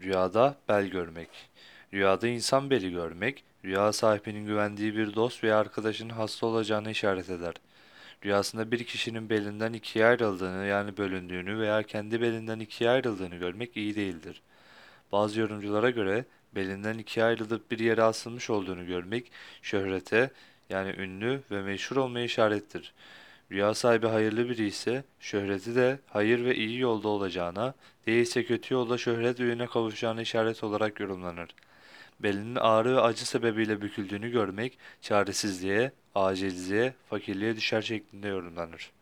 Rüyada bel görmek. Rüyada insan beli görmek, rüya sahibinin güvendiği bir dost veya arkadaşının hasta olacağını işaret eder. Rüyasında bir kişinin belinden ikiye ayrıldığını yani bölündüğünü veya kendi belinden ikiye ayrıldığını görmek iyi değildir. Bazı yorumculara göre belinden ikiye ayrılıp bir yere asılmış olduğunu görmek şöhrete yani ünlü ve meşhur olmaya işarettir. Rüya sahibi hayırlı biri ise şöhreti de hayır ve iyi yolda olacağına, değilse kötü yolda şöhret ününe kavuşacağına işaret olarak yorumlanır. Belinin ağrı ve acı sebebiyle büküldüğünü görmek çaresizliğe, acizliğe, fakirliğe düşer şeklinde yorumlanır.